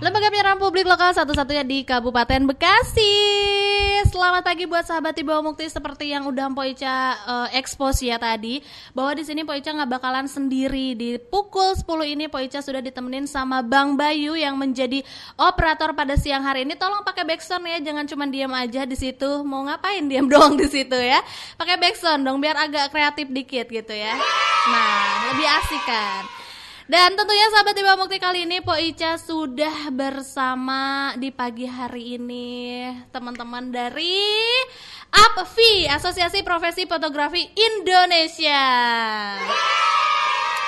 Lembaga Penyiaran Publik Lokal satu-satunya di Kabupaten Bekasi. Selamat pagi buat sahabat di bawah mukti seperti yang udah Mpo Ica uh, expose ya tadi bahwa di sini Po Ica nggak bakalan sendiri di pukul 10 ini Po Ica sudah ditemenin sama Bang Bayu yang menjadi operator pada siang hari ini. Tolong pakai backsound ya, jangan cuma diam aja di situ. Mau ngapain diam doang di situ ya? Pakai backsound dong biar agak kreatif dikit gitu ya. Nah, lebih asik kan. Dan tentunya sahabat Tiba Mukti kali ini Po Ica sudah bersama di pagi hari ini teman-teman dari APFI, Asosiasi Profesi Fotografi Indonesia.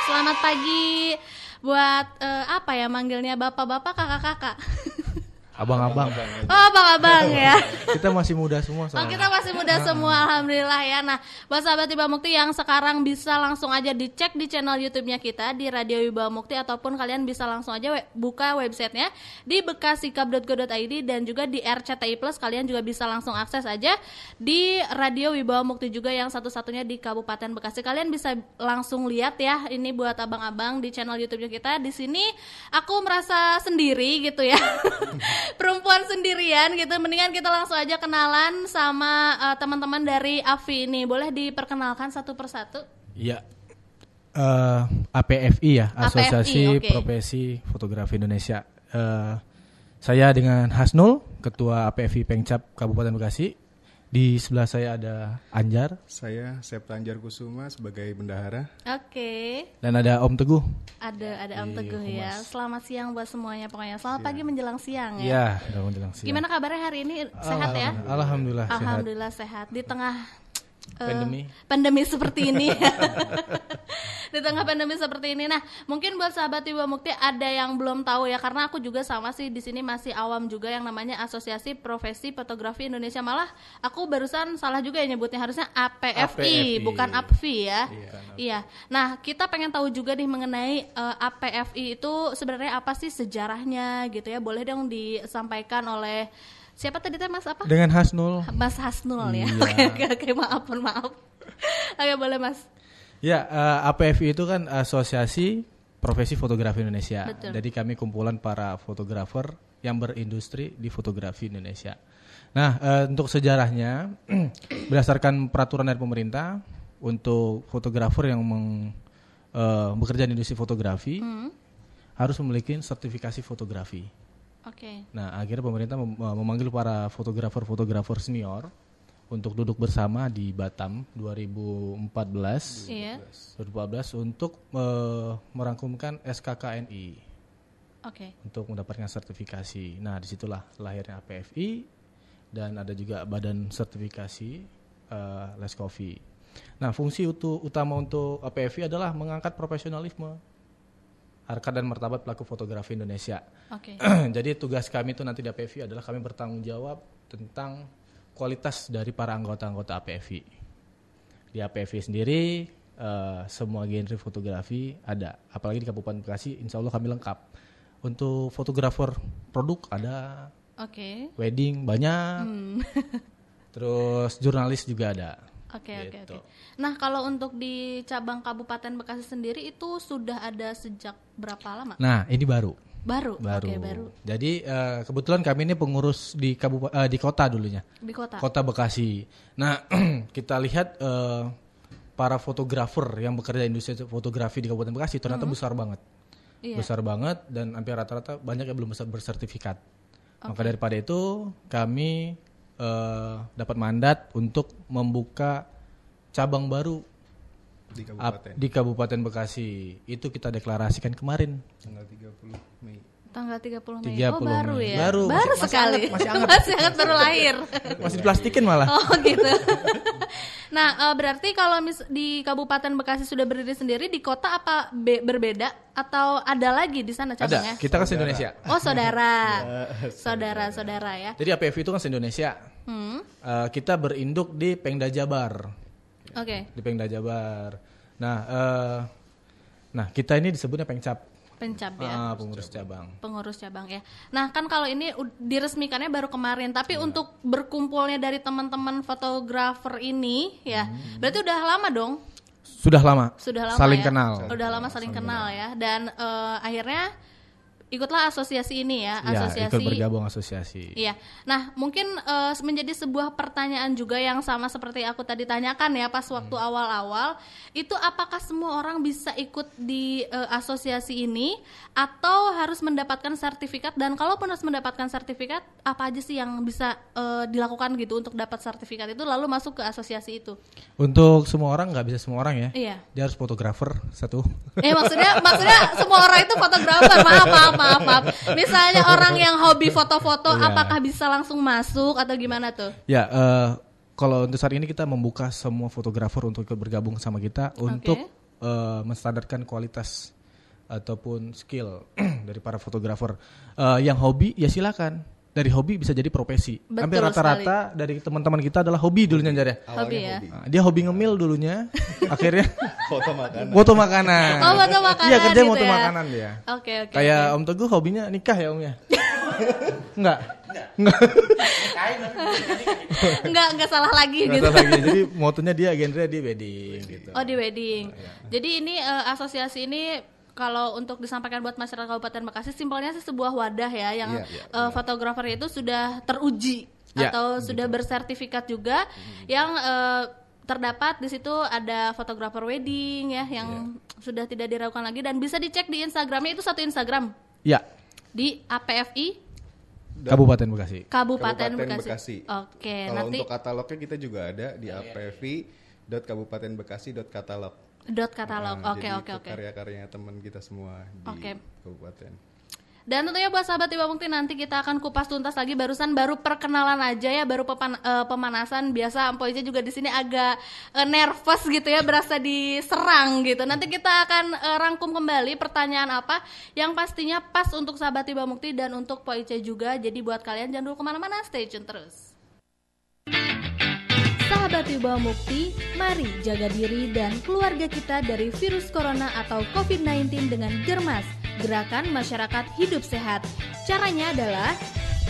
Selamat pagi buat eh, apa ya manggilnya bapak-bapak kakak-kakak. Abang-abang. Oh, abang-abang ya. Kita masih muda semua Oh, soalnya. kita masih muda semua, alhamdulillah ya. Nah, buat sahabat Wibawa Mukti yang sekarang bisa langsung aja dicek di channel YouTube-nya kita di Radio Wibawa Mukti ataupun kalian bisa langsung aja we- buka websitenya di bekasikap.go.id dan juga di RCTI Plus kalian juga bisa langsung akses aja di Radio Wibawa Mukti juga yang satu-satunya di Kabupaten Bekasi. Kalian bisa langsung lihat ya, ini buat abang-abang di channel YouTube-nya kita. Di sini aku merasa sendiri gitu ya. perempuan sendirian gitu mendingan kita langsung aja kenalan sama uh, teman-teman dari AFI ini boleh diperkenalkan satu persatu Iya. Eh, APFI ya, Asosiasi oke. Profesi Fotografi Indonesia. Eh, saya dengan Hasnul, Ketua APFI Pengcap Kabupaten Bekasi. Di sebelah saya ada Anjar Saya Septa Anjar Kusuma sebagai bendahara. oke dan ada Om Teguh. ada ada Om Teguh ya Humas. selamat siang buat semuanya pokoknya selamat pagi menjelang siang ya Iya, menjelang siang. gimana kabarnya hari ini sehat ya Alhamdulillah sehat. alhamdulillah sehat di tengah Pandemi. pandemi seperti ini. Di tengah pandemi seperti ini. Nah mungkin buat sahabat Ibu Mukti ada yang belum tahu ya karena aku juga sama sih di sini masih awam juga yang namanya Asosiasi Profesi Fotografi Indonesia. Malah aku barusan salah juga ya nyebutnya harusnya APFI, APFI. bukan APFI ya. Iya nah kita pengen tahu juga nih mengenai eh, APFI itu sebenarnya apa sih sejarahnya gitu ya? Boleh dong disampaikan oleh siapa tadi teh Mas apa Dengan Hasnul. Mas Hasnul ya. Iya. Oke oke oke maaf maaf. Oke boleh Mas. Ya, eh, APFI itu kan Asosiasi Profesi Fotografi Indonesia. Betul. Jadi kami kumpulan para fotografer yang berindustri di fotografi Indonesia. Nah, eh, untuk sejarahnya berdasarkan peraturan dari pemerintah untuk fotografer yang meng, eh, bekerja di industri fotografi Hmm. harus memiliki sertifikasi fotografi. Oke. Nah, akhirnya pemerintah mem- memanggil para fotografer-fotografer senior untuk duduk bersama di Batam 2014. Iya. 2014 untuk eh, merangkumkan SKKNI Oke. untuk mendapatkan sertifikasi. Nah, di situlah lahirnya APFI dan ada juga badan sertifikasi eh, Leskovi. Nah, fungsi utu- utama untuk APFI adalah mengangkat profesionalisme, harkat dan martabat pelaku fotografi Indonesia. Oke. Jadi tugas kami itu nanti di APFI adalah kami bertanggung jawab tentang kualitas dari para anggota-anggota APFI. Di APFI sendiri eh, semua genre fotografi ada, apalagi di Kabupaten Bekasi, insya Allah kami lengkap. Untuk fotografer produk ada, Oke. wedding banyak, Hmm. terus jurnalis juga ada. Oke oke Gitu. oke. Nah kalau untuk di cabang Kabupaten Bekasi sendiri itu sudah ada sejak berapa lama? Nah ini baru. Baru. Baru. Oke baru. Jadi eh, kebetulan kami ini pengurus di kabupaten di kota dulunya. Di kota. Kota Bekasi. Nah, kita lihat eh, para fotografer yang bekerja di industri fotografi di Kabupaten Bekasi ternyata besar banget. Iya. Besar banget dan hampir rata-rata banyak yang belum bisa bersertifikat. Maka daripada itu kami eh, dapat mandat untuk membuka cabang baru di ap- Kabupaten di Kabupaten Bekasi. Itu kita deklarasikan kemarin. tanggal 30 Mei. Tanggal 30 Mei. 30 oh baru Mei. ya. Baru, masih- masih sekali. masih anget. masih anget baru lahir. Masih diplastikin malah. Oh gitu. nah eh, berarti kalau mis- di Kabupaten Bekasi sudah berdiri sendiri, di kota apa be- berbeda atau ada lagi di sana cabangnya? Ada. Kita kan se-Indonesia. Oh saudara, saudara, saudara ya. Jadi APF itu kan se-Indonesia. Hmm. Eh, kita berinduk di Pengda Jabar. Oke, di Pengda Jabar. Nah, eh, nah kita ini disebutnya Pengcap, pencap ya. ah, pengurus cabang. Pengurus cabang ya. Nah kan kalau ini diresmikannya baru kemarin, tapi Iya. untuk berkumpulnya dari teman-teman fotografer ini ya, Hmm. berarti udah lama dong. Sudah lama. Sudah lama Saling ya? kenal. Udah lama saling kenal ya. Dan eh, akhirnya ikutlah asosiasi ini ya, Ya, asosiasi ikut bergabung asosiasi. Iya. Nah, mungkin eh, menjadi sebuah pertanyaan juga yang sama seperti aku tadi tanyakan ya pas waktu Hmm. awal-awal, itu apakah semua orang bisa ikut di eh, asosiasi ini atau harus mendapatkan sertifikat dan kalaupun harus mendapatkan sertifikat, apa aja sih yang bisa eh, dilakukan gitu untuk dapat sertifikat itu lalu masuk ke asosiasi itu? Untuk semua orang nggak bisa semua orang ya. Iya. Dia harus fotografer satu. Eh maksudnya maksudnya semua orang itu fotografer. Maaf, maaf, maaf, maaf. Misalnya orang yang hobi foto-foto Iya. apakah bisa langsung masuk atau gimana tuh? Ya, eh, kalau untuk saat ini kita membuka semua fotografer untuk bergabung sama kita untuk eh, menstandarkan kualitas ataupun skill dari para fotografer. Eh, yang hobi ya silakan. Dari hobi bisa jadi profesi. Betul Hampir rata-rata dari teman-teman kita adalah hobi dulunya Jar ya. Hobi ya. Nah, dia hobi ngemil dulunya, akhirnya Foto makanan. foto makanan. Oh, foto makanan Iya kerja gitu foto ya. makanan dia. Oke, oke. Kayak oke. Om Teguh hobinya nikah ya Om ya? Enggak. Enggak. enggak enggak salah lagi Enggak gitu. tahu lagi. Jadi motonya dia genre di wedding gitu. Oh, di wedding. Jadi ini eh, asosiasi ini kalau untuk disampaikan buat masyarakat Kabupaten Bekasi simpelnya sih sebuah wadah ya yang Iya, iya, eh, fotografer itu sudah teruji Ya, atau sudah bersertifikat juga yang eh, terdapat di situ ada fotografer wedding ya yang sudah tidak diragukan lagi dan bisa dicek di Instagramnya itu satu Instagram. Ya, di APFI Kabupaten Bekasi. Kabupaten, Kabupaten Bekasi. Bekasi. Oke, Kalau nanti untuk katalognya kita juga ada di apvi.kabupatenbekasi.katalog. dot katalog. Nah, Oke, oke, oke. Karya-karyanya teman kita semua di Oke. kabupaten. Dan tentunya buat sahabat Iwa Mukti nanti kita akan kupas tuntas lagi barusan baru perkenalan aja ya baru pepan- eh, pemanasan biasa Ampoica juga di sini agak eh, nervous gitu ya berasa diserang gitu. Nanti kita akan eh, rangkum kembali pertanyaan apa yang pastinya pas untuk sahabat Iwa Mukti dan untuk Poice juga. Jadi buat kalian jangan dulu ke mana-mana stay tune terus. Sahabat Wibawa Mukti, mari jaga diri dan keluarga kita dari virus corona atau COVID-19 dengan germas. Gerakan masyarakat hidup sehat. Caranya adalah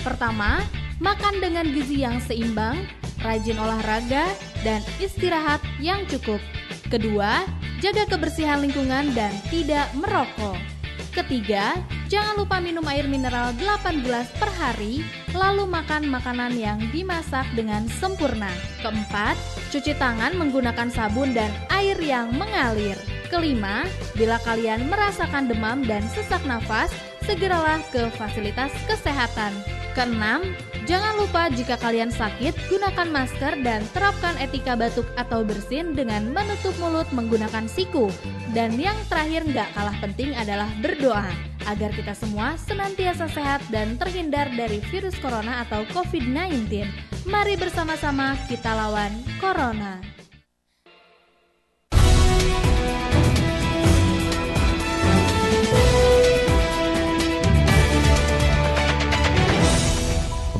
pertama, makan dengan gizi yang seimbang, rajin olahraga, dan istirahat yang cukup. Kedua, jaga kebersihan lingkungan dan tidak merokok. Ketiga, jangan lupa minum air mineral 8 gelas per hari, lalu makan makanan yang dimasak dengan sempurna. Keempat, cuci tangan menggunakan sabun dan air yang mengalir. Kelima, bila kalian merasakan demam dan sesak nafas, segeralah ke fasilitas kesehatan. Keenam, jangan lupa jika kalian sakit, gunakan masker dan terapkan etika batuk atau bersin dengan menutup mulut menggunakan siku. Dan yang terakhir nggak kalah penting adalah berdoa agar kita semua senantiasa sehat dan terhindar dari virus corona atau COVID-19. Mari bersama-sama kita lawan corona.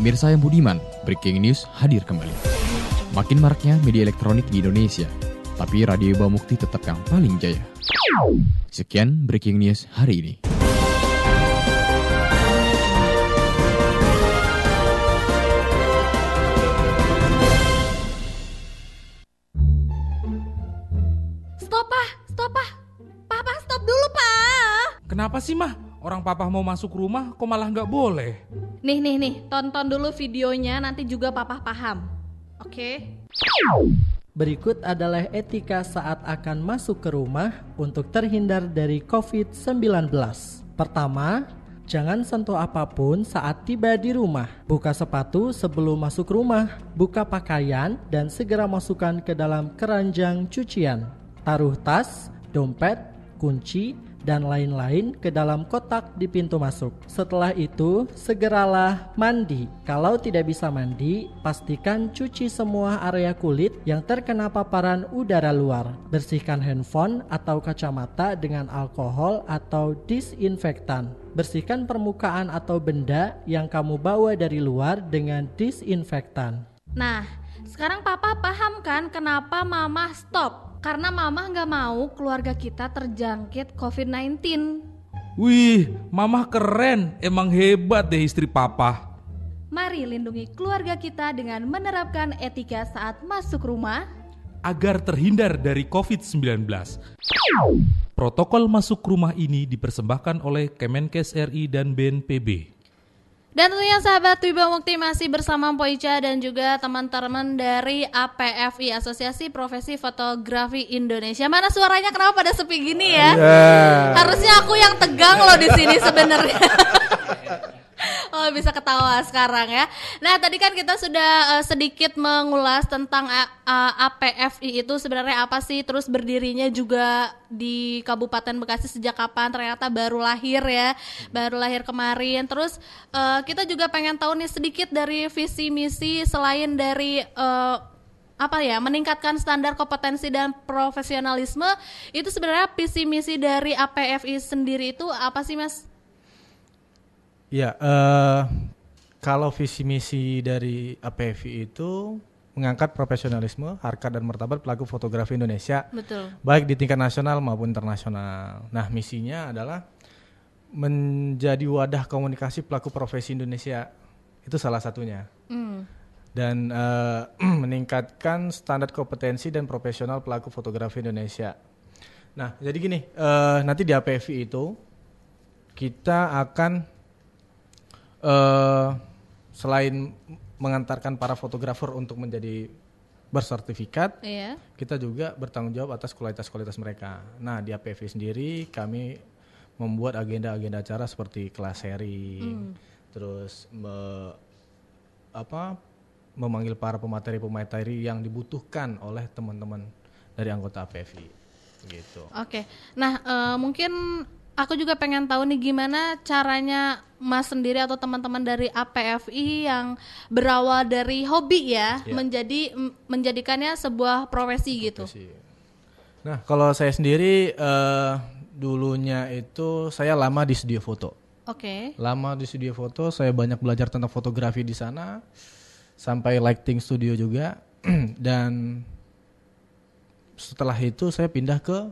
Pemirsa yang budiman, Breaking News hadir kembali. Makin maraknya media elektronik di Indonesia, tapi Radio Bamukti tetap yang paling jaya. Sekian Breaking News hari ini. Stop ah, stop ah. Papa stop dulu, Pak. Kenapa sih mah? Orang papa mau masuk rumah kok malah nggak boleh? Nih, nih, nih, tonton dulu videonya nanti juga papa paham. Oke. Berikut adalah etika saat akan masuk ke rumah untuk terhindar dari COVID-19. Pertama, jangan sentuh apa pun saat tiba di rumah. Buka sepatu sebelum masuk rumah, buka pakaian, dan segera masukkan ke dalam keranjang cucian. Taruh tas, dompet, kunci, dan lain-lain ke dalam kotak di pintu masuk. Setelah itu, segeralah mandi. Kalau tidak bisa mandi, pastikan cuci semua area kulit yang terkena paparan udara luar. Bersihkan handphone atau kacamata dengan alkohol atau disinfektan. Bersihkan permukaan atau benda yang kamu bawa dari luar dengan disinfektan. Nah, sekarang papa paham kan kenapa mama stop? Karena mama nggak mau keluarga kita terjangkit COVID-19. Wih, mamah keren. Emang hebat deh istri papa. Mari lindungi keluarga kita dengan menerapkan etika saat masuk rumah. Agar terhindar dari COVID-19. Protokol masuk rumah ini dipersembahkan oleh Kemenkes RI dan BNPB. Dan tentunya sahabat Wibawa Mukti masih bersama Poica dan juga teman-teman dari APFI Asosiasi Profesi Fotografi Indonesia. Mana suaranya kenapa pada sepi gini ya? Harusnya aku yang tegang loh di sini sebenarnya. Oh bisa ketawa sekarang ya. Nah tadi kan kita sudah eh, sedikit mengulas tentang A- APFI itu sebenarnya apa sih, terus berdirinya juga di Kabupaten Bekasi sejak kapan? Ternyata baru lahir ya, baru lahir kemarin. Terus eh, kita juga pengen tahu nih sedikit dari visi misi selain dari eh, apa ya meningkatkan standar kompetensi dan profesionalisme itu sebenarnya visi misi dari APFI sendiri itu apa sih mas? Ya, eh, kalau visi misi dari APFI itu mengangkat profesionalisme, harkat dan martabat pelaku fotografi Indonesia, Betul. baik di tingkat nasional maupun internasional. Nah, misinya adalah menjadi wadah komunikasi pelaku profesi Indonesia. Itu salah satunya. Hmm. Dan eh, meningkatkan standar kompetensi dan profesional pelaku fotografi Indonesia. Nah, jadi gini, eh, nanti di APFI itu kita akan eh selain mengantarkan para fotografer untuk menjadi bersertifikat, Iya. kita juga bertanggung jawab atas kualitas-kualitas mereka. Nah, di APV sendiri kami membuat agenda-agenda acara seperti kelas sharing, terus me- apa memanggil para pemateri-pemateri yang dibutuhkan oleh teman-teman dari anggota APVI gitu. Oke, nah eh, mungkin aku juga pengen tahu nih gimana caranya Mas sendiri atau teman-teman dari APFI yang berawal dari hobi ya, Iya. menjadi menjadikannya sebuah profesi gitu. Nah, kalau saya sendiri eh, dulunya itu saya lama di studio foto. Oke, Lama di studio foto, saya banyak belajar tentang fotografi di sana, sampai lighting studio juga, dan setelah itu saya pindah ke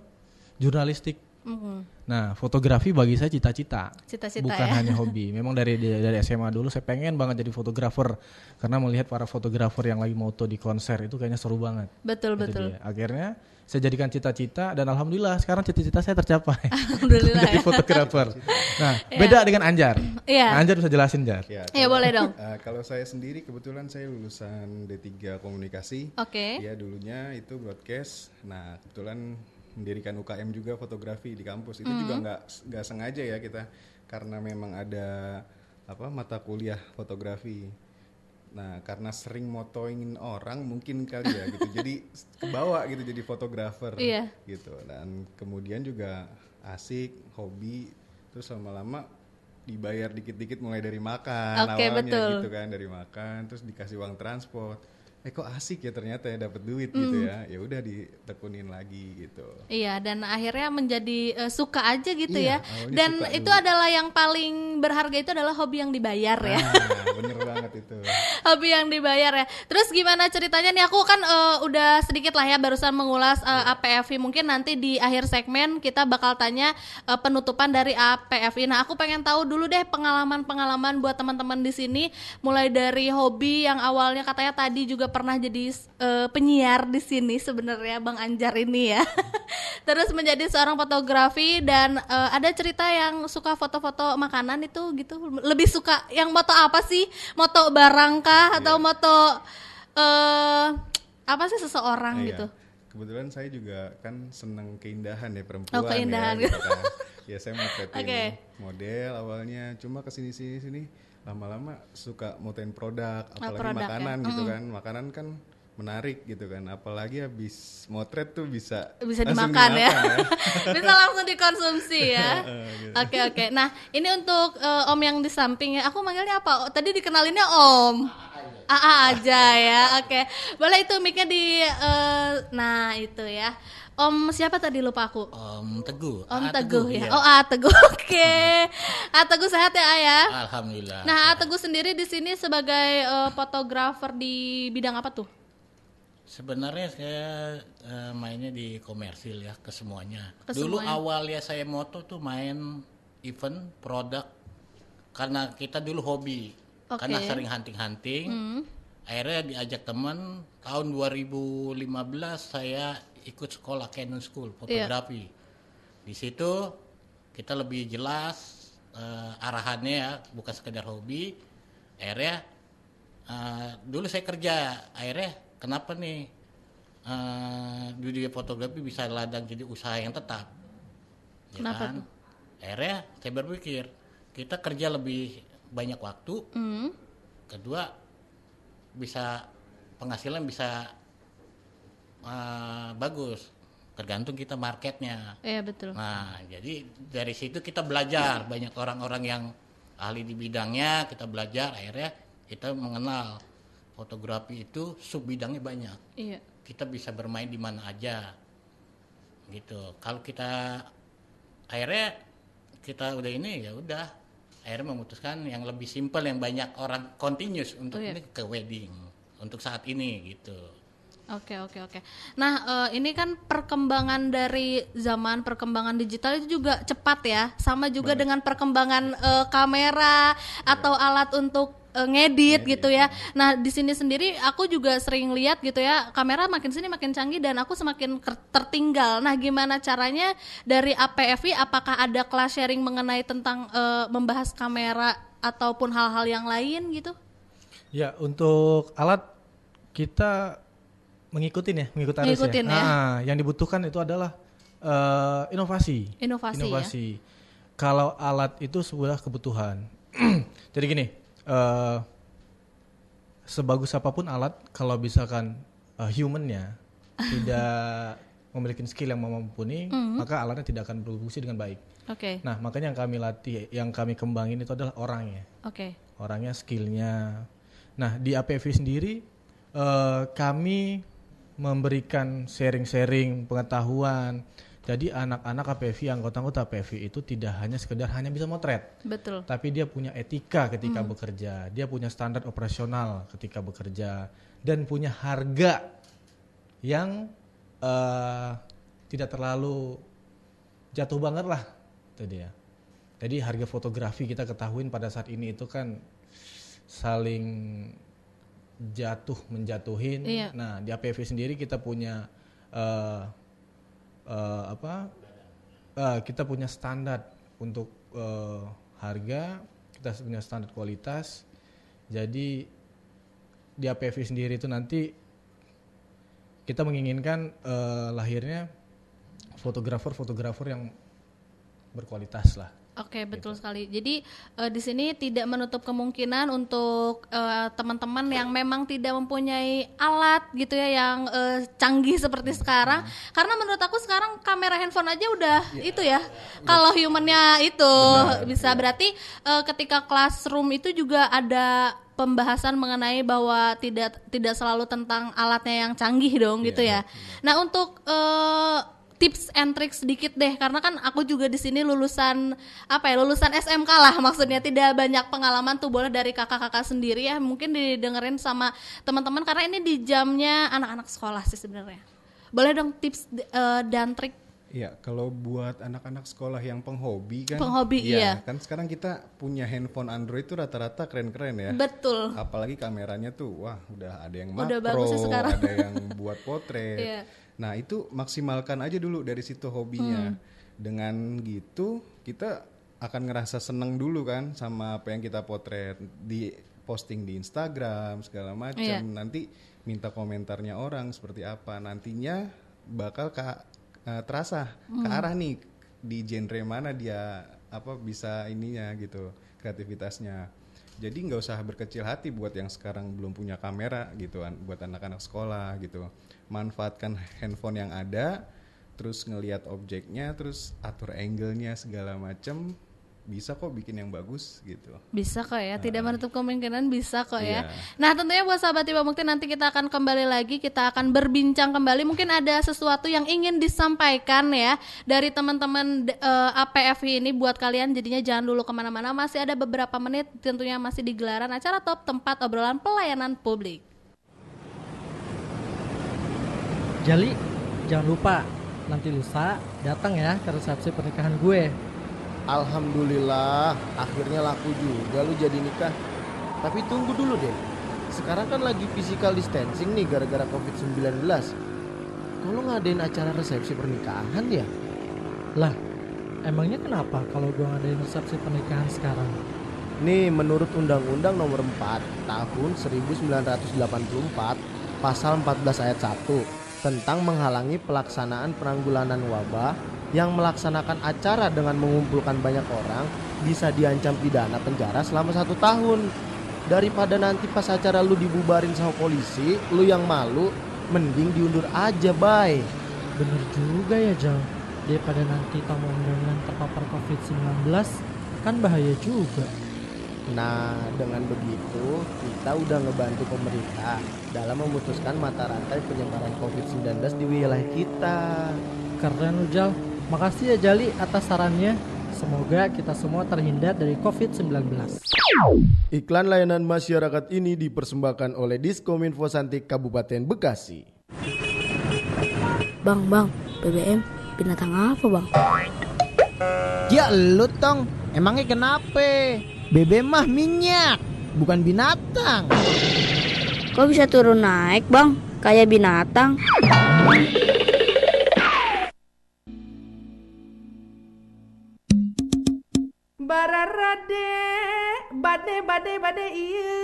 jurnalistik. Mhm. Nah, fotografi bagi saya cita-cita, Cita-cita bukan ya. hanya hobi. Memang dari dari SMA dulu saya pengen banget jadi fotografer, karena melihat para fotografer yang lagi moto di konser itu kayaknya seru banget. betul Itu betul. dia. Akhirnya saya jadikan cita-cita dan alhamdulillah sekarang cita-cita saya tercapai. Alhamdulillah jadi ya. fotografer. Nah, beda dengan Anjar. Iya. Nah, Anjar bisa jelasin Jar. Ya, Ya boleh dong. Eh, kalau saya sendiri kebetulan saya lulusan D3 Komunikasi. Oke. Ya dulunya itu broadcast. Nah kebetulan mendirikan UKM juga fotografi di kampus. Itu juga Hmm. nggak nggak sengaja ya kita karena memang ada apa mata kuliah fotografi. Nah karena sering motoingin orang mungkin kali ya gitu. jadi kebawa gitu jadi fotografer. Iya. Gitu. Dan kemudian juga asik, hobi. Terus lama-lama dibayar dikit-dikit mulai dari makan Oke, awalnya betul. gitu kan dari makan terus dikasih uang transport eh kok asik ya ternyata ya dapat duit gitu Hmm. ya ya udah ditekunin lagi gitu Iya dan akhirnya menjadi eh, suka aja gitu Iya, ya. Dan itu dulu. adalah yang paling berharga itu adalah hobi yang dibayar ya. nah bener banget itu hobi yang dibayar ya. Terus gimana ceritanya nih aku kan eh, udah sedikit lah ya barusan mengulas eh, APFI mungkin nanti di akhir segmen kita bakal tanya eh, penutupan dari APFI. Nah aku pengen tahu dulu deh pengalaman-pengalaman buat teman-teman di sini mulai dari hobi yang awalnya katanya tadi juga pernah jadi eh, penyiar di sini sebenarnya Bang Anjar ini ya. Terus menjadi seorang fotografi dan eh, ada cerita yang suka foto-foto makanan itu gitu. Lebih suka yang moto apa sih? Moto barang kah atau moto eh apa sih seseorang Iya. gitu? kebetulan saya juga kan seneng keindahan ya perempuan Oh, keindahan. ya gitu kan. ya saya motretin Oke. model awalnya cuma ke sini sini sini lama-lama suka motoin produk apalagi produk ya. makanan gitu kan makanan kan menarik gitu kan apalagi habis motret tuh bisa Bisa dimakan ya. dimakan Bisa langsung dikonsumsi ya. Oke oke. Nah, ini untuk eh, Om yang di samping ya. Aku manggilnya apa? Oh, tadi dikenalinnya Om. AA aja ya. Oke. Boleh itu mic-nya di eh, nah itu ya. Om siapa tadi lupa aku? Om Teguh. Om A. Teguh, ya. iya. Oh, A Teguh. Oke. A Teguh sehat ya, Ayah? Alhamdulillah. Nah, A Teguh sendiri di sini sebagai eh, fotografer di bidang apa tuh? Sebenarnya saya eh, mainnya di komersil ya ke semuanya. Ke Dulu semuanya. awalnya saya moto tuh main event produk karena kita dulu hobi. Oke. Karena sering hunting-hunting. Hmm. Akhirnya diajak teman tahun 2015 saya ikut sekolah Canon School Iya. fotografi. di situ kita lebih jelas eh, arahannya ya, bukan sekedar hobi. Akhirnya eh, dulu saya kerja, akhirnya kenapa nih eh, dunia fotografi bisa ladang jadi usaha yang tetap? Ya Kenapa kan? tuh? Akhirnya saya berpikir kita kerja lebih banyak waktu, Hmm. kedua bisa penghasilan bisa eh, bagus. Tergantung kita marketnya. Iya betul. nah jadi dari situ kita belajar. Banyak orang-orang yang ahli di bidangnya kita belajar. Akhirnya kita mengenal fotografi itu sub bidangnya banyak. Iya. kita bisa bermain di mana aja. Gitu. Kalau kita akhirnya kita udah ini ya udah. Akhirnya memutuskan yang lebih simpel yang banyak orang continuous untuk Oh, iya. ini ke wedding. Untuk saat ini gitu Oke oke oke. Nah eh, ini kan perkembangan dari zaman perkembangan digital itu juga cepat ya, sama juga dengan perkembangan eh, kamera atau alat untuk eh, ngedit gitu ya. Nah di sini sendiri aku juga sering lihat gitu ya, kamera makin sini makin canggih dan aku semakin tertinggal. Nah gimana caranya dari APFI? Apakah ada kelas sharing mengenai tentang eh, membahas kamera ataupun hal-hal yang lain gitu? Ya, untuk alat kita mengikutin ya, mengikut arus Ngikutin ya. Ah, yang dibutuhkan itu adalah eh, inovasi. Inovasi, ya. Kalau alat itu sebuah kebutuhan. Jadi gini, eh, sebagus apa pun alat, kalau misalkan eh, humannya tidak memiliki skill yang mumpuni, Hmm. maka alatnya tidak akan berfungsi dengan baik. Oke Nah, makanya yang kami latih, yang kami kembangin itu adalah orangnya oke. orangnya skillnya. Nah di APV sendiri eh, kami memberikan sharing-sharing pengetahuan. Jadi anak-anak APV, anggota-anggota APV itu tidak hanya sekedar hanya bisa motret, Betul. tapi dia punya etika ketika bekerja, dia punya standar operasional ketika bekerja, dan punya harga yang eh, tidak terlalu jatuh banget lah, itu dia. Jadi harga fotografi kita ketahuin pada saat ini itu kan saling jatuh menjatuhin. Iya. Nah di APV sendiri kita punya eh, eh, apa? Eh, kita punya standar untuk eh, harga, kita punya standar kualitas. Jadi di APV sendiri itu nanti kita menginginkan eh, lahirnya fotografer-fotografer yang berkualitas lah. Oke, betul sekali. Jadi eh, di sini tidak menutup kemungkinan untuk eh, teman-teman yang memang tidak mempunyai alat gitu ya yang eh, canggih seperti sekarang. Karena menurut aku sekarang kamera handphone aja udah itu ya. Kalau humannya itu bisa berarti eh, ketika classroom itu juga ada pembahasan mengenai bahwa tidak tidak selalu tentang alatnya yang canggih dong gitu ya. Nah, untuk eh, tips and tricks sedikit deh karena kan aku juga di sini lulusan apa ya lulusan SMK lah maksudnya tidak banyak pengalaman tuh boleh dari kakak-kakak sendiri ya mungkin didengerin sama teman-teman karena ini di jamnya anak-anak sekolah sih sebenarnya boleh dong tips eh, dan trik Iya, kalau buat anak-anak sekolah yang penghobi kan. Penghobi, iya. Kan sekarang kita punya handphone Android itu rata-rata keren-keren ya. betul Apalagi kameranya tuh, wah udah ada yang Udah makro, bagus sih sekarang. ada yang buat potret. Iya. Nah itu maksimalkan aja dulu dari situ hobinya. Hmm. Dengan gitu kita akan ngerasa seneng dulu kan sama apa yang kita potret di posting di Instagram segala macam. Iya. Nanti minta komentarnya orang seperti apa. Nantinya bakal ka- eh, terasa ke Hmm. arah nih di genre mana dia apa bisa ininya gitu kreativitasnya. Jadi nggak usah berkecil hati buat yang sekarang belum punya kamera gitu, an- buat anak-anak sekolah gitu. Manfaatkan handphone yang ada, terus ngelihat objeknya, terus atur angle-nya segala macem, bisa kok bikin yang bagus gitu. bisa kok ya tidak menutup kemungkinan bisa kok ya Iya. nah tentunya buat sahabat Tiba Mukti nanti kita akan kembali lagi kita akan berbincang kembali mungkin ada sesuatu yang ingin disampaikan ya dari teman-teman eh, APFI ini buat kalian jadinya jangan dulu ke mana-mana masih ada beberapa menit tentunya masih di gelaran acara top tempat obrolan pelayanan publik Jali, jangan lupa nanti lusa datang ya ke resepsi pernikahan gue. Alhamdulillah, akhirnya laku juga lu jadi nikah. Tapi tunggu dulu deh. Sekarang kan lagi physical distancing nih gara-gara COVID-19. Kalau ngadain acara resepsi pernikahan ya? Lah, emangnya kenapa kalau gue ngadain resepsi pernikahan sekarang? Nih menurut Undang-Undang Nomor 4 Tahun 1984 Pasal 14 ayat 1 tentang menghalangi pelaksanaan penanggulangan wabah yang melaksanakan acara dengan mengumpulkan banyak orang bisa diancam pidana penjara selama satu tahun. Daripada nanti pas acara lu dibubarin sama polisi, lu yang malu, mending diundur aja, bay. Bener juga ya Jal, daripada nanti tamu undangan terpapar COVID-19 kan bahaya juga. Nah, dengan begitu kita udah ngebantu pemerintah dalam memutuskan mata rantai penyebaran COVID-19 di wilayah kita. Keren lu Jal, makasih ya Jali atas sarannya. Semoga kita semua terhindar dari COVID-19. Iklan layanan masyarakat ini dipersembahkan oleh Diskominfo Santik Kabupaten Bekasi. Bang, bang, BBM binatang apa bang? Ya lu tong, emangnya kenapa? BBM mah minyak, bukan binatang. Kok bisa turun naik bang? Kayak binatang. Bararade, bade bade bade iya.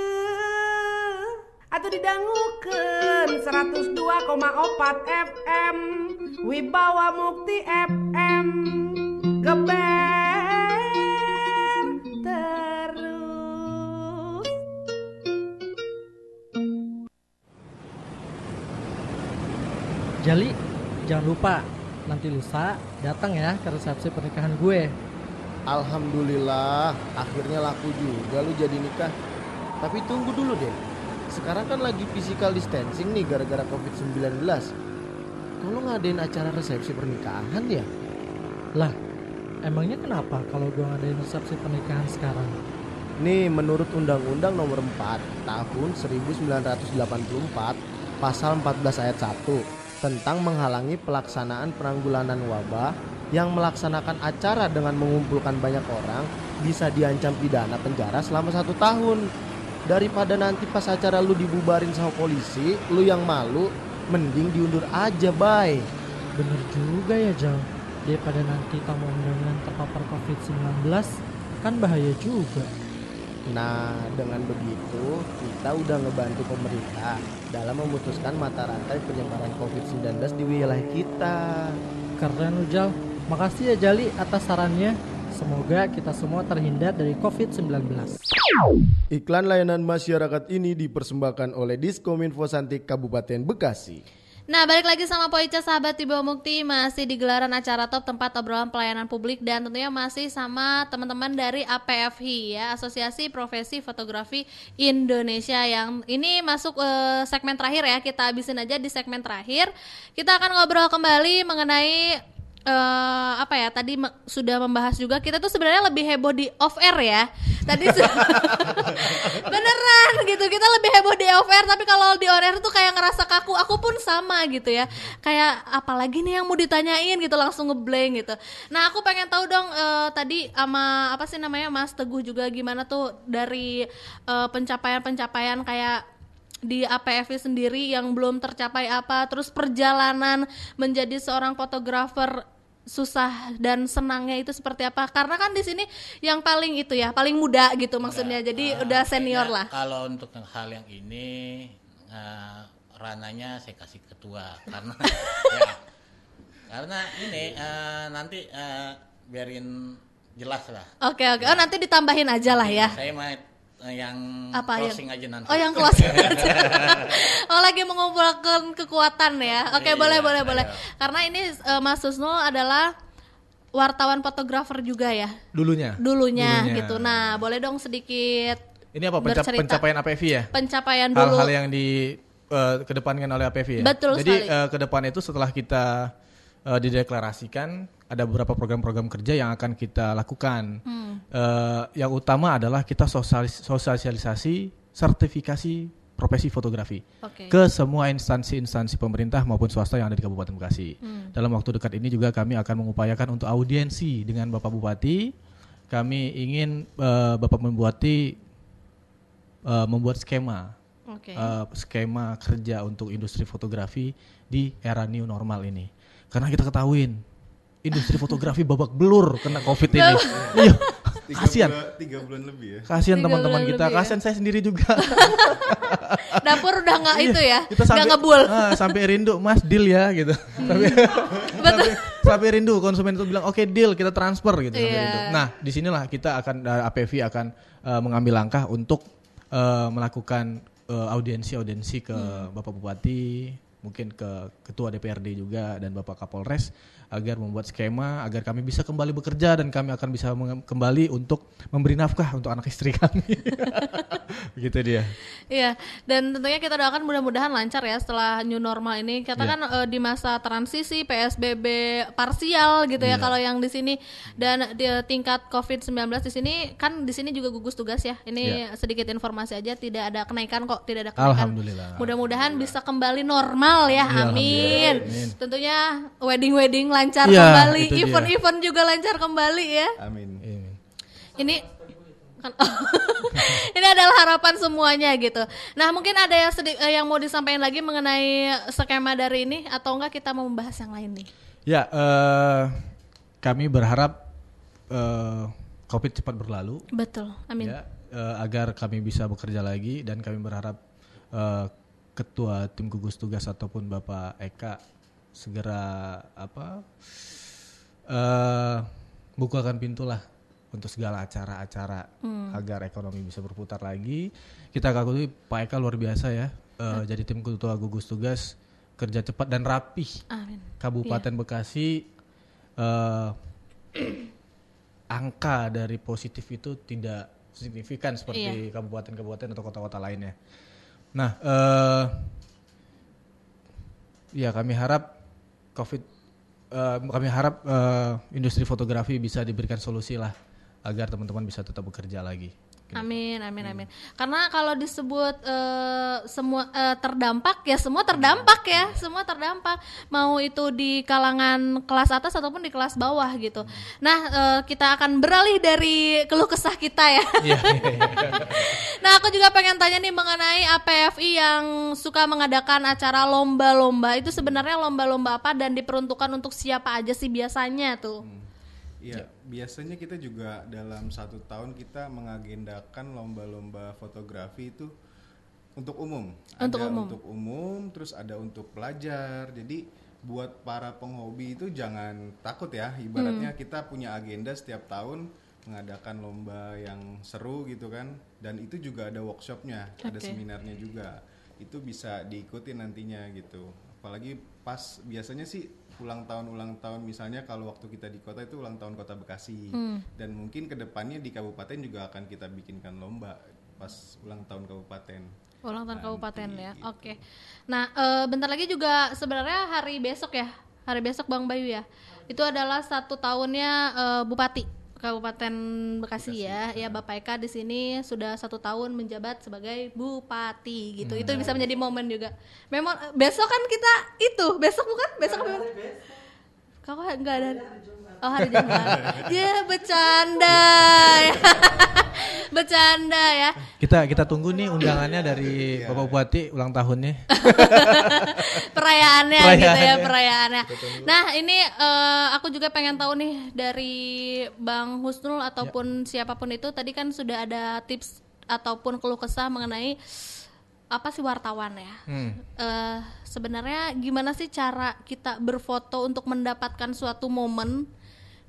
Atau didangukeun 102,4 FM Wibawa Mukti FM Geber terus Jali, jangan lupa nanti lusa datang ya ke resepsi pernikahan gue. Alhamdulillah, akhirnya laku juga lu jadi nikah. Tapi tunggu dulu deh. Sekarang kan lagi physical distancing nih gara-gara COVID-19. Kalau ngadain acara resepsi pernikahan ya? Lah, emangnya kenapa kalau gue ngadain resepsi pernikahan sekarang? Nih menurut Undang-Undang Nomor 4 Tahun 1984 Pasal 14 ayat 1 tentang menghalangi pelaksanaan penanggulangan wabah yang melaksanakan acara dengan mengumpulkan banyak orang bisa diancam pidana penjara selama satu tahun. Daripada nanti pas acara lu dibubarin sama polisi, lu yang malu, mending diundur aja, bay. Bener juga ya Jal, daripada nanti tamu undangan terpapar COVID-19 kan bahaya juga. Nah, dengan begitu kita udah ngebantu pemerintah dalam memutuskan mata rantai penyebaran COVID-19 di wilayah kita. Keren lu Jal, makasih ya Jali atas sarannya. Semoga kita semua terhindar dari COVID-19. Iklan layanan masyarakat ini dipersembahkan oleh Diskominfo Santik Kabupaten Bekasi. Nah, balik lagi sama Poica sahabat di bawah Mukti masih di gelaran acara top tempat obrolan pelayanan publik dan tentunya masih sama teman-teman dari APFI ya, Asosiasi Profesi Fotografi Indonesia yang ini masuk eh, segmen terakhir ya. Kita habisin aja di segmen terakhir. Kita akan ngobrol kembali mengenai eh, apa ya tadi me- sudah membahas juga kita tuh sebenarnya lebih heboh di off air ya. Tadi beneran gitu. Kita lebih heboh di off air tapi kalau di on air tuh kayak ngerasa kaku. Aku pun sama gitu ya. Kayak apalagi nih yang mau ditanyain gitu langsung ngeblank gitu. Nah aku pengen tahu dong eh, tadi sama apa sih namanya Mas Teguh juga gimana tuh dari eh, pencapaian-pencapaian kayak di APFI sendiri yang belum tercapai apa terus perjalanan menjadi seorang fotografer susah dan senangnya itu seperti apa? Karena kan di sini yang paling itu ya paling muda gitu maksudnya. Jadi udah senior lah. Kalau untuk hal yang ini eh, rananya saya kasih ketua. Karena ya, karena ini eh, nanti eh, biarin jelas lah. oke oke. Oh nanti ditambahin aja lah ya. Saya mah yang Apa yang- closing aja nanti. Oh yang closing aja. oh lagi mengumpulkan kekuatan ya. Oke Iya, boleh boleh boleh. ayo. Karena ini eh, Mas Susnul adalah wartawan fotografer juga ya Dulunya. dulunya, Dulunya. gitu. Nah boleh dong sedikit Ini apa penca- bercerita. pencapaian APFI ya? pencapaian dulu. Hal-hal yang di eh, kedepankan oleh APFI ya. Betul Jadi sekali. eh, ke depan itu setelah kita eh, dideklarasikan ada beberapa program-program kerja yang akan kita lakukan. Hmm. Eh, yang utama adalah kita sosialis- sosialisasi sertifikasi profesi fotografi Oke. ke semua instansi-instansi pemerintah maupun swasta yang ada di Kabupaten Bekasi. Hmm. Dalam waktu dekat ini juga kami akan mengupayakan untuk audiensi dengan Bapak Bupati. Kami ingin eh, Bapak Bupati eh, membuat skema Oke. eh, skema kerja untuk industri fotografi di era new normal ini. Karena kita ketahuin industri fotografi babak belur kena covid ini. Iya. Kasihan. bulan- tiga bulan lebih ya. Kasihan teman-teman kita, lebih ya. kasihan saya sendiri juga. Dapur udah nggak itu ya, Kita nggak sampai ngebul. Ah, sampai rindu, Mas deal ya gitu. Sampai, sampai, sampai rindu konsumen itu bilang oke deal kita transfer gitu sampai Iya. rindu. Nah, di sinilah kita akan dari APV akan eh, mengambil langkah untuk eh, melakukan eh, audiensi-audiensi ke Hmm. Bapak Bupati, mungkin ke Ketua DPRD juga dan Bapak Kapolres agar membuat skema agar kami bisa kembali bekerja dan kami akan bisa kembali untuk memberi nafkah untuk anak istri kami. Begitu dia. Iya, dan tentunya kita doakan mudah-mudahan lancar ya setelah new normal ini. Kita Iya. kan eh, di masa transisi PSBB parsial gitu ya Iya. kalau yang di sini dan di tingkat COVID-19 di sini kan di sini juga gugus tugas ya. Ini sedikit informasi aja tidak ada kenaikan kok, tidak ada kenaikan. Alhamdulillah. Mudah-mudahan bisa kembali normal ya. Iya, amin. Amin. Tentunya wedding-wedding lancar Iya, kembali, event-event juga lancar kembali ya. Amin. Ini kan ini adalah harapan semuanya gitu. Nah mungkin ada yang sedi- eh, yang mau disampaikan lagi mengenai skema dari ini atau enggak kita mau membahas yang lain nih? Ya, eh, kami berharap eh, COVID cepat berlalu. Betul, amin. Ya, eh, agar kami bisa bekerja lagi dan kami berharap eh, ketua tim gugus tugas ataupun Bapak Eka segera apa eh bukakan pintu lah untuk segala acara-acara Hmm. agar ekonomi bisa berputar lagi. Kita kagumi Pak Eka luar biasa ya. eh, jadi tim ketua gugus tugas kerja cepat dan rapih. Amin. Kabupaten Bekasi eh, angka dari positif itu tidak signifikan seperti kabupaten-kabupaten atau kota-kota lainnya. Nah, eh, ya kami harap COVID, eh, kami harap eh, industri fotografi bisa diberikan solusi lah agar teman-teman bisa tetap bekerja lagi. Amin, amin, amin. Karena kalau disebut eh, semua eh, terdampak ya semua terdampak ya, semua terdampak. Mau itu di kalangan kelas atas ataupun di kelas bawah gitu. Nah, eh, kita akan beralih dari keluh kesah kita ya. nah, aku juga pengen tanya nih mengenai APFI yang suka mengadakan acara lomba-lomba. Itu sebenarnya lomba-lomba apa dan diperuntukkan untuk siapa aja sih biasanya tuh? Iya, biasanya kita juga dalam satu tahun kita mengagendakan lomba-lomba fotografi itu untuk umum. Untuk ada umum. untuk umum, terus ada untuk pelajar. Jadi buat para penghobi itu jangan takut ya. Ibaratnya Hmm. kita punya agenda setiap tahun mengadakan lomba yang seru gitu kan. Dan itu juga ada workshopnya, ada Oke. seminarnya juga. Itu bisa diikuti nantinya gitu. Apalagi pas biasanya sih ulang tahun ulang tahun misalnya kalau waktu kita di kota itu ulang tahun kota Bekasi Hmm. dan mungkin ke depannya di kabupaten juga akan kita bikinkan lomba pas ulang tahun kabupaten. Ulang tahun Nanti, kabupaten ya. gitu. Oke. Nah, eh, bentar lagi juga sebenarnya hari besok ya. Hari besok Bang Bayu ya. Itu adalah satu tahunnya eh, Bupati Kabupaten Bekasi, ya. Ya Bapak Eka di sini sudah satu tahun menjabat sebagai bupati gitu. Itu bisa menjadi momen juga. Memang eh, besok kan kita itu besok bukan besok apa? Kau enggak ada. Oh hari Jumat. Ya bercanda. bercanda ya. Kita kita tunggu nih undangannya dari Bapak Bupati ulang tahunnya. perayaannya gitu ya Perayaannya. perayaannya. Nah ini eh, aku juga pengen tahu nih dari Bang Husnul ataupun siapa pun itu tadi kan sudah ada tips ataupun keluh kesah mengenai apa sih wartawan ya. Hmm. Eh, sebenarnya gimana sih cara kita berfoto untuk mendapatkan suatu momen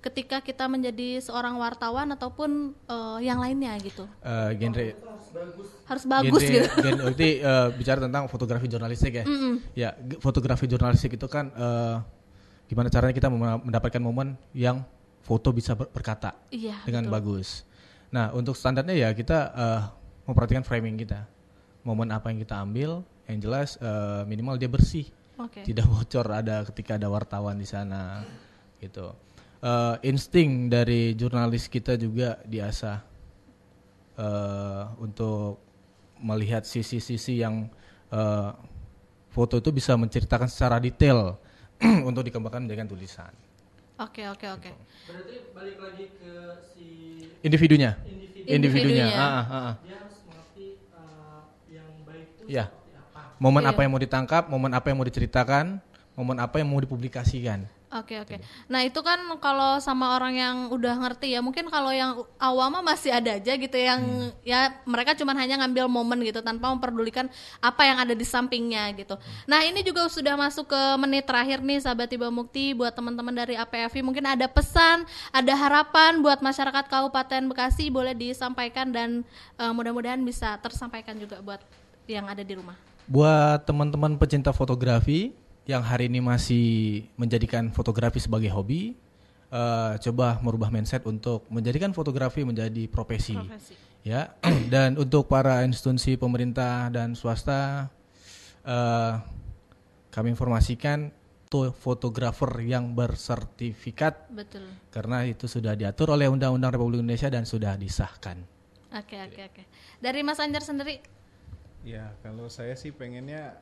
ketika kita menjadi seorang wartawan ataupun eh, yang lainnya gitu. Eh, genre Harus bagus genre, gitu. genre- berarti eh, bicara tentang fotografi jurnalistik ya. Ya, g- fotografi jurnalistik itu kan eh, gimana caranya kita mendapatkan momen yang foto bisa ber- berkata Iya, dengan betul. bagus. Nah, untuk standarnya ya kita eh, memperhatikan framing kita. Momen apa yang kita ambil, yang jelas eh, minimal dia bersih. Oke. Tidak bocor ada ketika ada wartawan di sana gitu. Eh, insting dari jurnalis kita juga diasah eh, untuk melihat sisi-sisi yang eh, foto itu bisa menceritakan secara detail untuk dikembangkan dengan tulisan. Oke oke oke. Berarti balik lagi ke si Individunya. individu. Individunya. Ah, ah, ah. Dia harus mengerti uh, yang baik itu Iya. seperti apa. Momen Iya. apa yang mau ditangkap, momen apa yang mau diceritakan, momen apa yang mau dipublikasikan. Oke oke. Nah itu kan kalau sama orang yang udah ngerti ya, mungkin kalau yang awam masih ada aja gitu yang ya mereka cuma hanya ngambil momen gitu tanpa memperdulikan apa yang ada di sampingnya gitu. Nah ini juga sudah masuk ke menit terakhir nih sahabat Tiba Mukti buat teman-teman dari APFI mungkin ada pesan, ada harapan buat masyarakat Kabupaten Bekasi boleh disampaikan dan eh, mudah-mudahan bisa tersampaikan juga buat yang ada di rumah. Buat teman-teman pecinta fotografi yang hari ini masih menjadikan fotografi sebagai hobi, eh, coba merubah mindset untuk menjadikan fotografi menjadi profesi. Profesi. Ya, dan untuk para institusi pemerintah dan swasta, eh, kami informasikan tuh fotografer yang bersertifikat Betul. karena itu sudah diatur oleh Undang-Undang Republik Indonesia dan sudah disahkan. Oke oke oke. Dari Mas Anjar sendiri Ya, kalau saya sih pengennya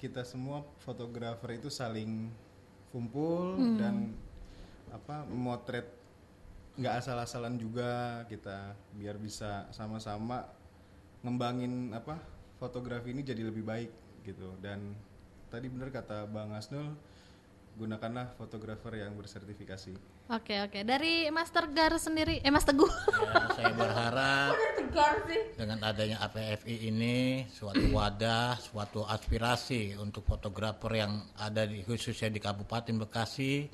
kita semua fotografer itu saling kumpul Hmm. dan apa memotret nggak asal-asalan juga kita biar bisa sama-sama ngembangin apa fotografi ini jadi lebih baik gitu dan tadi benar kata Bang Asnul gunakanlah fotografer yang bersertifikasi. Oke oke. Dari Mas Tegar sendiri, eh Mas Teguh. Ya, saya berharap dengan adanya APFI ini suatu wadah, suatu aspirasi untuk fotografer yang ada di khususnya di Kabupaten Bekasi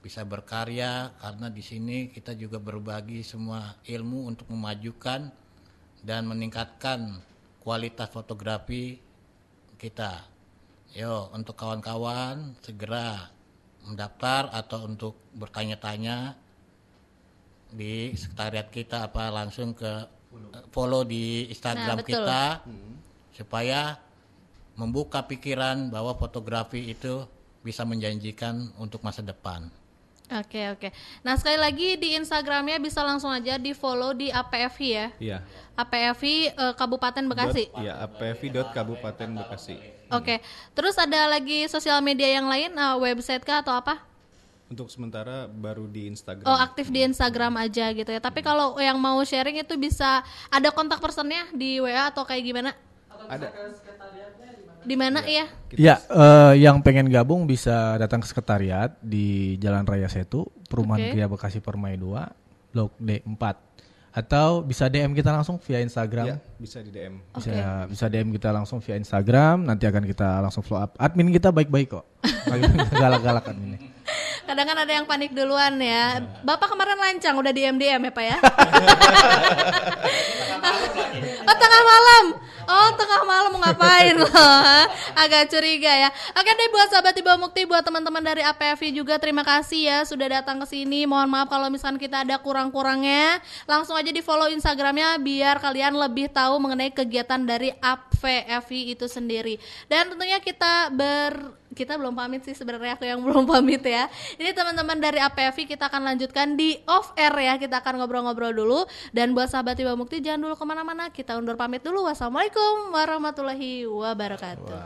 bisa berkarya karena di sini kita juga berbagi semua ilmu untuk memajukan dan meningkatkan kualitas fotografi kita. Yo, untuk kawan-kawan segera mendaftar atau untuk bertanya-tanya di sekretariat kita apa langsung ke follow di Instagram Nah, betul. kita supaya membuka pikiran bahwa fotografi itu bisa menjanjikan untuk masa depan. Oke oke. Nah sekali lagi di Instagramnya bisa langsung aja di follow di APFI ya. Iya. APFI eh, Kabupaten Bekasi. Dot- Iya, apfi.kabupaten Bekasi. Oke. Terus ada lagi sosial media yang lain, eh, website kah atau apa? Untuk sementara baru di Instagram. Oh aktif di Instagram aja gitu ya. Tapi kalau yang mau sharing itu bisa ada kontak personnya di WA atau kayak gimana? Ada. Di mana ya? Ya, eh, yang pengen gabung bisa datang ke sekretariat di Jalan Raya Setu, Perumahan. Kria Bekasi Permai 2, Blok D4. Atau bisa DM kita langsung via Instagram. Ya, bisa di DM. Bisa bisa DM kita langsung via Instagram, nanti akan kita langsung follow up. Admin kita baik-baik kok. Galak-galak adminnya. Kadang kan ada yang panik duluan ya. Bapak kemarin lancang udah di MDM ya Pak ya? oh tengah malam. Oh tengah malam mau ngapain loh? Agak curiga ya. Oke deh buat sahabat Tiba Mukti, buat teman-teman dari APFI juga terima kasih ya sudah datang ke sini. Mohon maaf kalau misalkan kita ada kurang-kurangnya. Langsung aja di follow Instagramnya biar kalian lebih tahu mengenai kegiatan dari APFI itu sendiri. Dan tentunya kita ber kita belum pamit sih sebenarnya aku yang belum pamit ya. Ini teman-teman dari APFI kita akan lanjutkan di off air ya. Kita akan ngobrol-ngobrol dulu. Dan buat sahabat Tiba Mukti jangan dulu ke mana-mana. Kita undur pamit dulu. Wassalamualaikum warahmatullahi wabarakatuh.